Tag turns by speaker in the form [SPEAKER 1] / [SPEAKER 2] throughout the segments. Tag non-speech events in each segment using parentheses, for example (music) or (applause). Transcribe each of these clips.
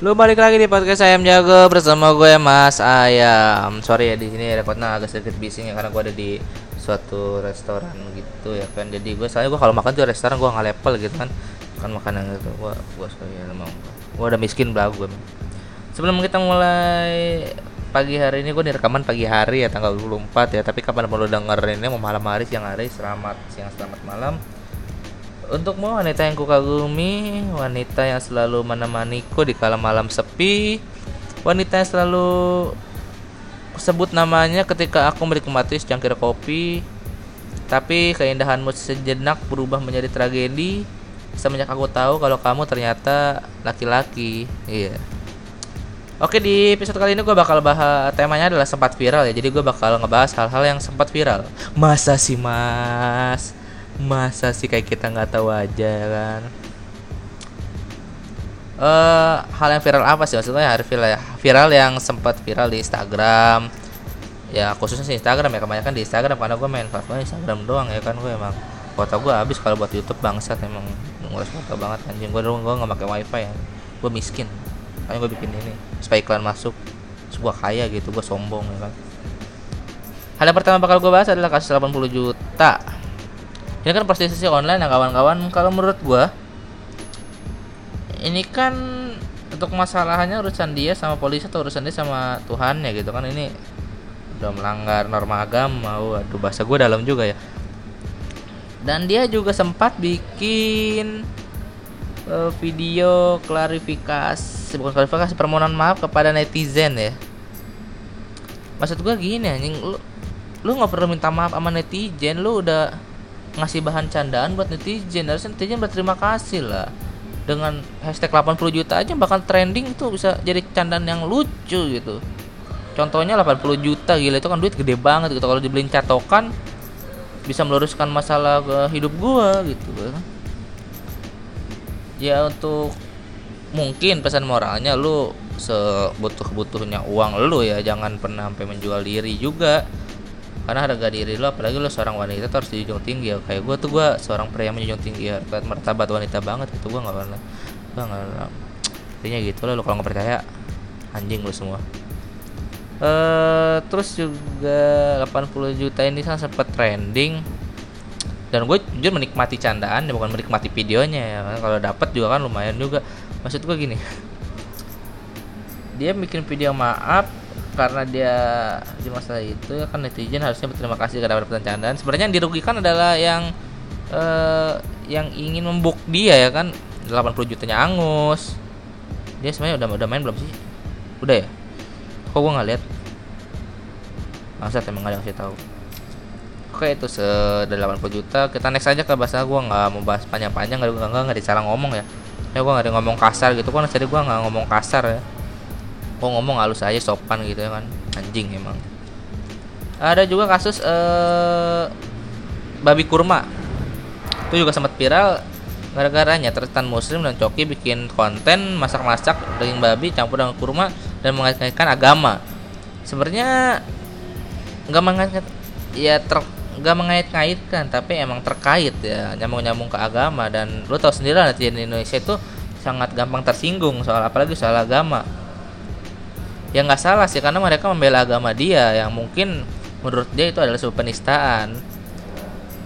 [SPEAKER 1] Lu balik lagi di podcast Ayam Jago bersama gue Mas Ayam. Sorry ya di sini rekodnya agak sedikit bising ya karena gue ada di suatu restoran gitu ya kan. Jadi gue soalnya gue kalau makan tuh restoran gue nggak level gitu kan. Kan makanan gitu. Gue gue ya, emang gue udah miskin belah gue. Sebelum kita mulai pagi hari ini gue nih rekaman pagi hari ya tanggal 24 ya tapi kapan mau lu denger ini mau malam hari siang hari selamat siang selamat malam Untukmu wanita yang kukagumi, wanita yang selalu menemaniku di kala malam sepi, wanita yang selalu sebut namanya ketika aku menikmati secangkir kopi, tapi keindahanmu sejenak berubah menjadi tragedi semenjak aku tahu kalau kamu ternyata laki-laki. Iya. Oke di episode kali ini gue bakal bahas temanya adalah sempat viral ya. Jadi gue bakal ngebahas hal-hal yang sempat viral. Masa sih mas? Masa sih kayak kita nggak tahu aja kan? Uh, hal yang viral apa sih? Maksudnya hari viral ya? Viral yang sempat viral di Instagram. Ya khususnya di Instagram ya. Kebanyakan di Instagram karena gue main foto Instagram doang ya kan gue emang foto gue habis kalau buat YouTube bangsat emang ngurus foto banget anjing. Gue dulu gue nggak pakai wifi ya. Gue miskin. Makanya gue bikin ini supaya iklan masuk. Sebuah kaya gitu gue sombong ya kan. Hal yang pertama bakal gue bahas adalah kasus 80 juta ini kan prostitusi online ya kawan-kawan. Kalau menurut gua ini kan untuk masalahnya urusan dia sama polisi atau urusan dia sama Tuhan ya gitu kan. Ini udah melanggar norma agama. Waduh bahasa gua dalam juga ya. Dan dia juga sempat bikin uh, video klarifikasi bukan klarifikasi permohonan maaf kepada netizen ya. Maksud gua gini anjing lu lu nggak perlu minta maaf sama netizen lu udah ngasih bahan candaan buat netizen. Harusnya netizen berterima kasih lah. Dengan hashtag 80 juta aja bakal trending itu bisa jadi candaan yang lucu gitu. Contohnya 80 juta gila itu kan duit gede banget gitu. Kalau dibeliin catokan bisa meluruskan masalah ke hidup gua gitu ya untuk mungkin pesan moralnya lu sebutuh-butuhnya uang lu ya. Jangan pernah sampai menjual diri juga karena harga diri lo apalagi lo seorang wanita tuh harus dijunjung tinggi ya. Kayak gue tuh gue seorang pria yang menjunjung tinggi ya. Martabat wanita banget gitu gue nggak pernah gue nggak intinya gitu lo kalau nggak percaya anjing lo semua. Uh, terus juga 80 juta ini kan sempat trending. Dan gue jujur menikmati candaan bukan menikmati videonya ya. Kalau dapat juga kan lumayan juga. Maksud gue gini dia bikin video maaf karena dia di masa itu kan netizen harusnya berterima kasih karena dapat candaan sebenarnya yang dirugikan adalah yang uh, yang ingin membuk dia ya kan? 80 jutanya angus. Dia sebenarnya udah udah main belum sih? Udah ya? Kok gue nggak lihat? Maksud emang gak ada yang kasih tahu. Oke itu se 80 juta. Kita next aja ke bahasa gue nggak mau bahas panjang-panjang nggak nggak nggak ngomong ya. Ya gue nggak ada ngomong kasar gitu kan tadi gue nggak ngomong kasar ya kok ngomong halus aja sopan gitu ya kan. Anjing emang. Ada juga kasus uh, babi kurma. Itu juga sempat viral gara-garanya tertan muslim dan coki bikin konten masak-masak daging babi campur dengan kurma dan mengait-ngaitkan agama. Sebenarnya nggak mengait ya ter nggak mengait-ngaitkan tapi emang terkait ya nyambung-nyambung ke agama. Dan lo tau sendiri lah di Indonesia itu sangat gampang tersinggung soal apalagi soal agama ya nggak salah sih karena mereka membela agama dia yang mungkin menurut dia itu adalah sebuah penistaan.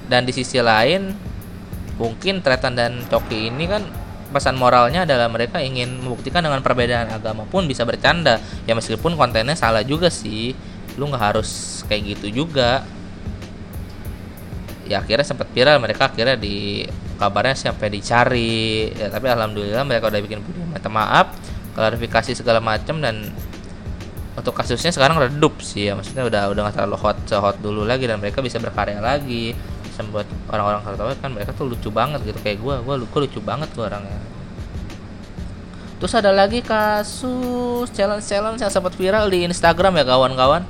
[SPEAKER 1] Dan di sisi lain mungkin Tretan dan Coki ini kan pesan moralnya adalah mereka ingin membuktikan dengan perbedaan agama pun bisa bercanda. Ya meskipun kontennya salah juga sih. Lu nggak harus kayak gitu juga. Ya akhirnya sempat viral mereka akhirnya di kabarnya sampai dicari. Ya tapi alhamdulillah mereka udah bikin video minta maaf klarifikasi segala macam dan untuk kasusnya sekarang redup sih ya maksudnya udah udah nggak terlalu hot sehot dulu lagi dan mereka bisa berkarya lagi. Sembuat orang-orang tahu kan mereka tuh lucu banget gitu kayak gue gue lucu lucu banget gue orangnya. Terus ada lagi kasus challenge challenge yang sempat viral di Instagram ya kawan-kawan.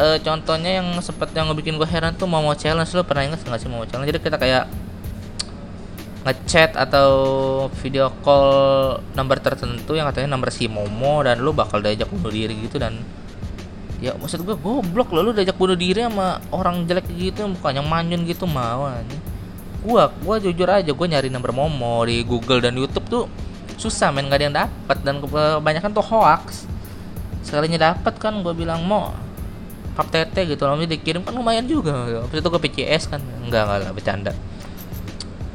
[SPEAKER 1] E, contohnya yang sempat yang bikin gue heran tuh mau challenge. Lo pernah ingat nggak sih mau challenge? Jadi kita kayak ngechat atau video call nomor tertentu yang katanya nomor si Momo dan lu bakal diajak bunuh diri gitu dan ya maksud gue goblok lo lu diajak bunuh diri sama orang jelek gitu bukannya manyun gitu mau aja gua gua jujur aja gue nyari nomor Momo di Google dan YouTube tuh susah men nggak ada yang dapat dan kebanyakan tuh hoax. Sekalinya dapat kan gue bilang mau pap tete gitu lalu dikirim kan lumayan juga. Habis itu ke PCS kan. Enggak enggak lah bercanda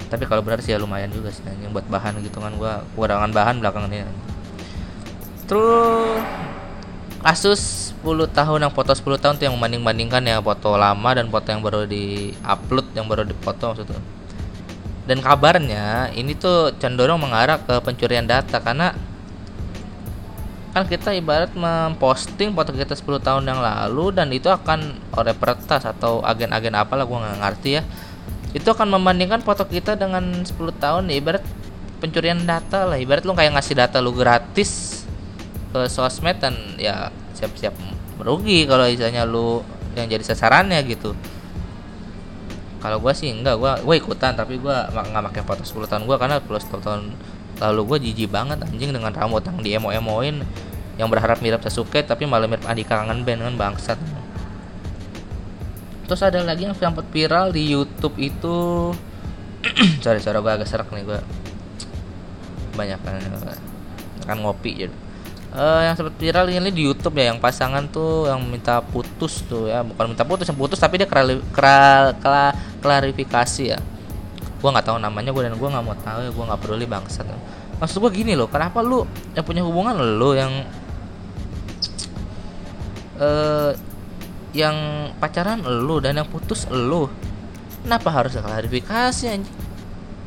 [SPEAKER 1] tapi kalau benar sih ya lumayan juga sih yang buat bahan gitu kan. Gua kekurangan bahan belakangan ini. Terus kasus 10 tahun yang foto 10 tahun tuh yang membanding-bandingkan ya foto lama dan foto yang baru di upload yang baru dipoto maksudnya dan kabarnya ini tuh cenderung mengarah ke pencurian data karena kan kita ibarat memposting foto kita 10 tahun yang lalu dan itu akan oleh peretas atau agen-agen apalah gua nggak ngerti ya itu akan membandingkan foto kita dengan 10 tahun ya ibarat pencurian data lah. Ibarat lu kayak ngasih data lu gratis ke sosmed dan ya siap-siap merugi kalau misalnya lu yang jadi sasarannya gitu. Kalau gue sih enggak gue gue ikutan tapi gue nggak pakai foto 10 tahun gue karena 10 tahun lalu gue jijik banget anjing dengan rambut yang di emo emoin yang berharap mirip Sasuke tapi malah mirip Andika kangen band kan bangsat terus ada lagi yang sempat viral di YouTube itu. (clears throat) Sorry sorry gue agak serak nih gue banyak kan kan ngopi jadi uh, yang sempat viral ini di YouTube ya yang pasangan tuh yang minta putus tuh ya. Bukan minta putus yang putus tapi dia kral, kral, kral, klarifikasi ya. Gue nggak tahu namanya gue dan gue nggak mau tahu ya gue nggak peduli bangsat. Maksud gue gini loh kenapa lu yang punya hubungan lo yang uh, yang pacaran lu dan yang putus lu. Kenapa harus klarifikasi anjing?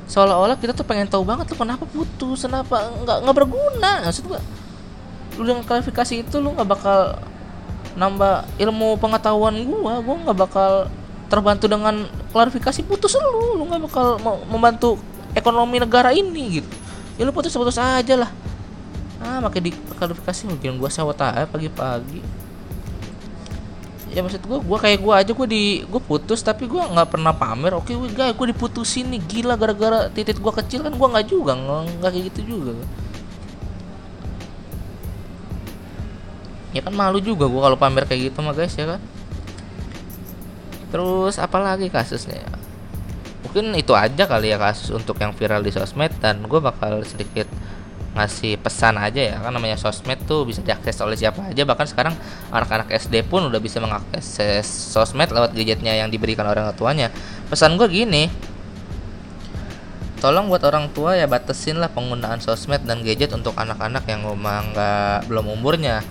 [SPEAKER 1] Seolah-olah kita tuh pengen tahu banget tuh kenapa putus kenapa nggak nggak berguna. Maksud gua lu dengan klarifikasi itu lu nggak bakal nambah ilmu pengetahuan gua. Gua nggak bakal terbantu dengan klarifikasi putus lu. Lu nggak bakal membantu ekonomi negara ini gitu. Ya lu putus putus aja lah. Ah makai klarifikasi mungkin gua sawat aja pagi-pagi ya maksud gue gue kayak gue aja gue di gue putus tapi gue nggak pernah pamer. Oke gue guys gue diputusin nih gila gara-gara titik gue kecil kan gue nggak juga nggak kayak gitu juga. Ya kan malu juga gue kalau pamer kayak gitu mah guys ya kan? Terus apalagi kasusnya? Mungkin itu aja kali ya kasus untuk yang viral di sosmed dan gue bakal sedikit ngasih pesan aja ya. Kan namanya sosmed tuh bisa diakses oleh siapa aja. Bahkan sekarang anak-anak SD pun udah bisa mengakses sosmed lewat gadgetnya yang diberikan orang tuanya. Pesan gue gini tolong buat orang tua ya batasin lah penggunaan sosmed dan gadget untuk anak-anak yang memang nggak belum umurnya.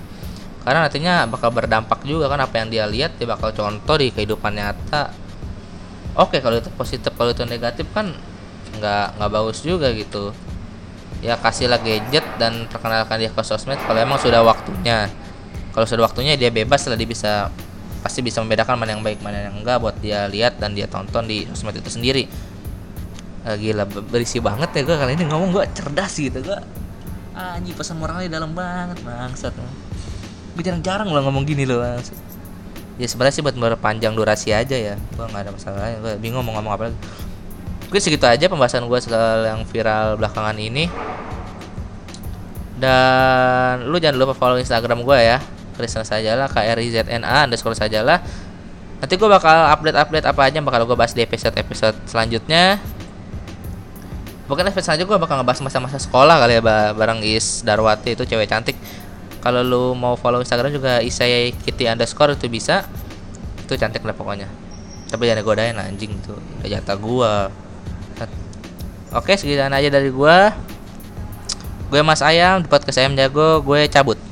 [SPEAKER 1] Karena nantinya bakal berdampak juga kan apa yang dia lihat dia bakal contoh di kehidupan nyata. Oke kalau itu positif kalau itu negatif kan nggak nggak bagus juga gitu ya kasihlah gadget dan perkenalkan dia ke sosmed kalau emang sudah waktunya. Kalau sudah waktunya dia bebas lah dia bisa pasti bisa membedakan mana yang baik mana yang enggak buat dia lihat dan dia tonton di sosmed itu sendiri. Uh, gila berisi banget ya gue kali ini ngomong gue cerdas gitu gue ah, anjing pesan moralnya dalam banget bangsat. Gue jarang-jarang lo ngomong gini loh ya sebenarnya sih buat berpanjang durasi aja ya gue nggak ada masalah gue bingung mau ngomong apa lagi Mungkin segitu aja pembahasan gue soal yang viral belakangan ini. Dan lu jangan lupa follow Instagram gue ya. Krisna Sajalah K R I Z N A underscore Sajalah. Nanti gue bakal update-update apa aja bakal gue bahas di episode-episode selanjutnya. Mungkin episode selanjutnya gue bakal ngebahas masa-masa sekolah kali ya bareng Is Darwati itu cewek cantik. Kalau lu mau follow Instagram juga Isai Kitty underscore itu bisa. Itu cantik lah pokoknya. Tapi jangan godain anjing tuh. Udah jatah gua. Oke, segitu aja dari gua. Gue Mas Ayam, di podcast Ayam Jago, gue cabut.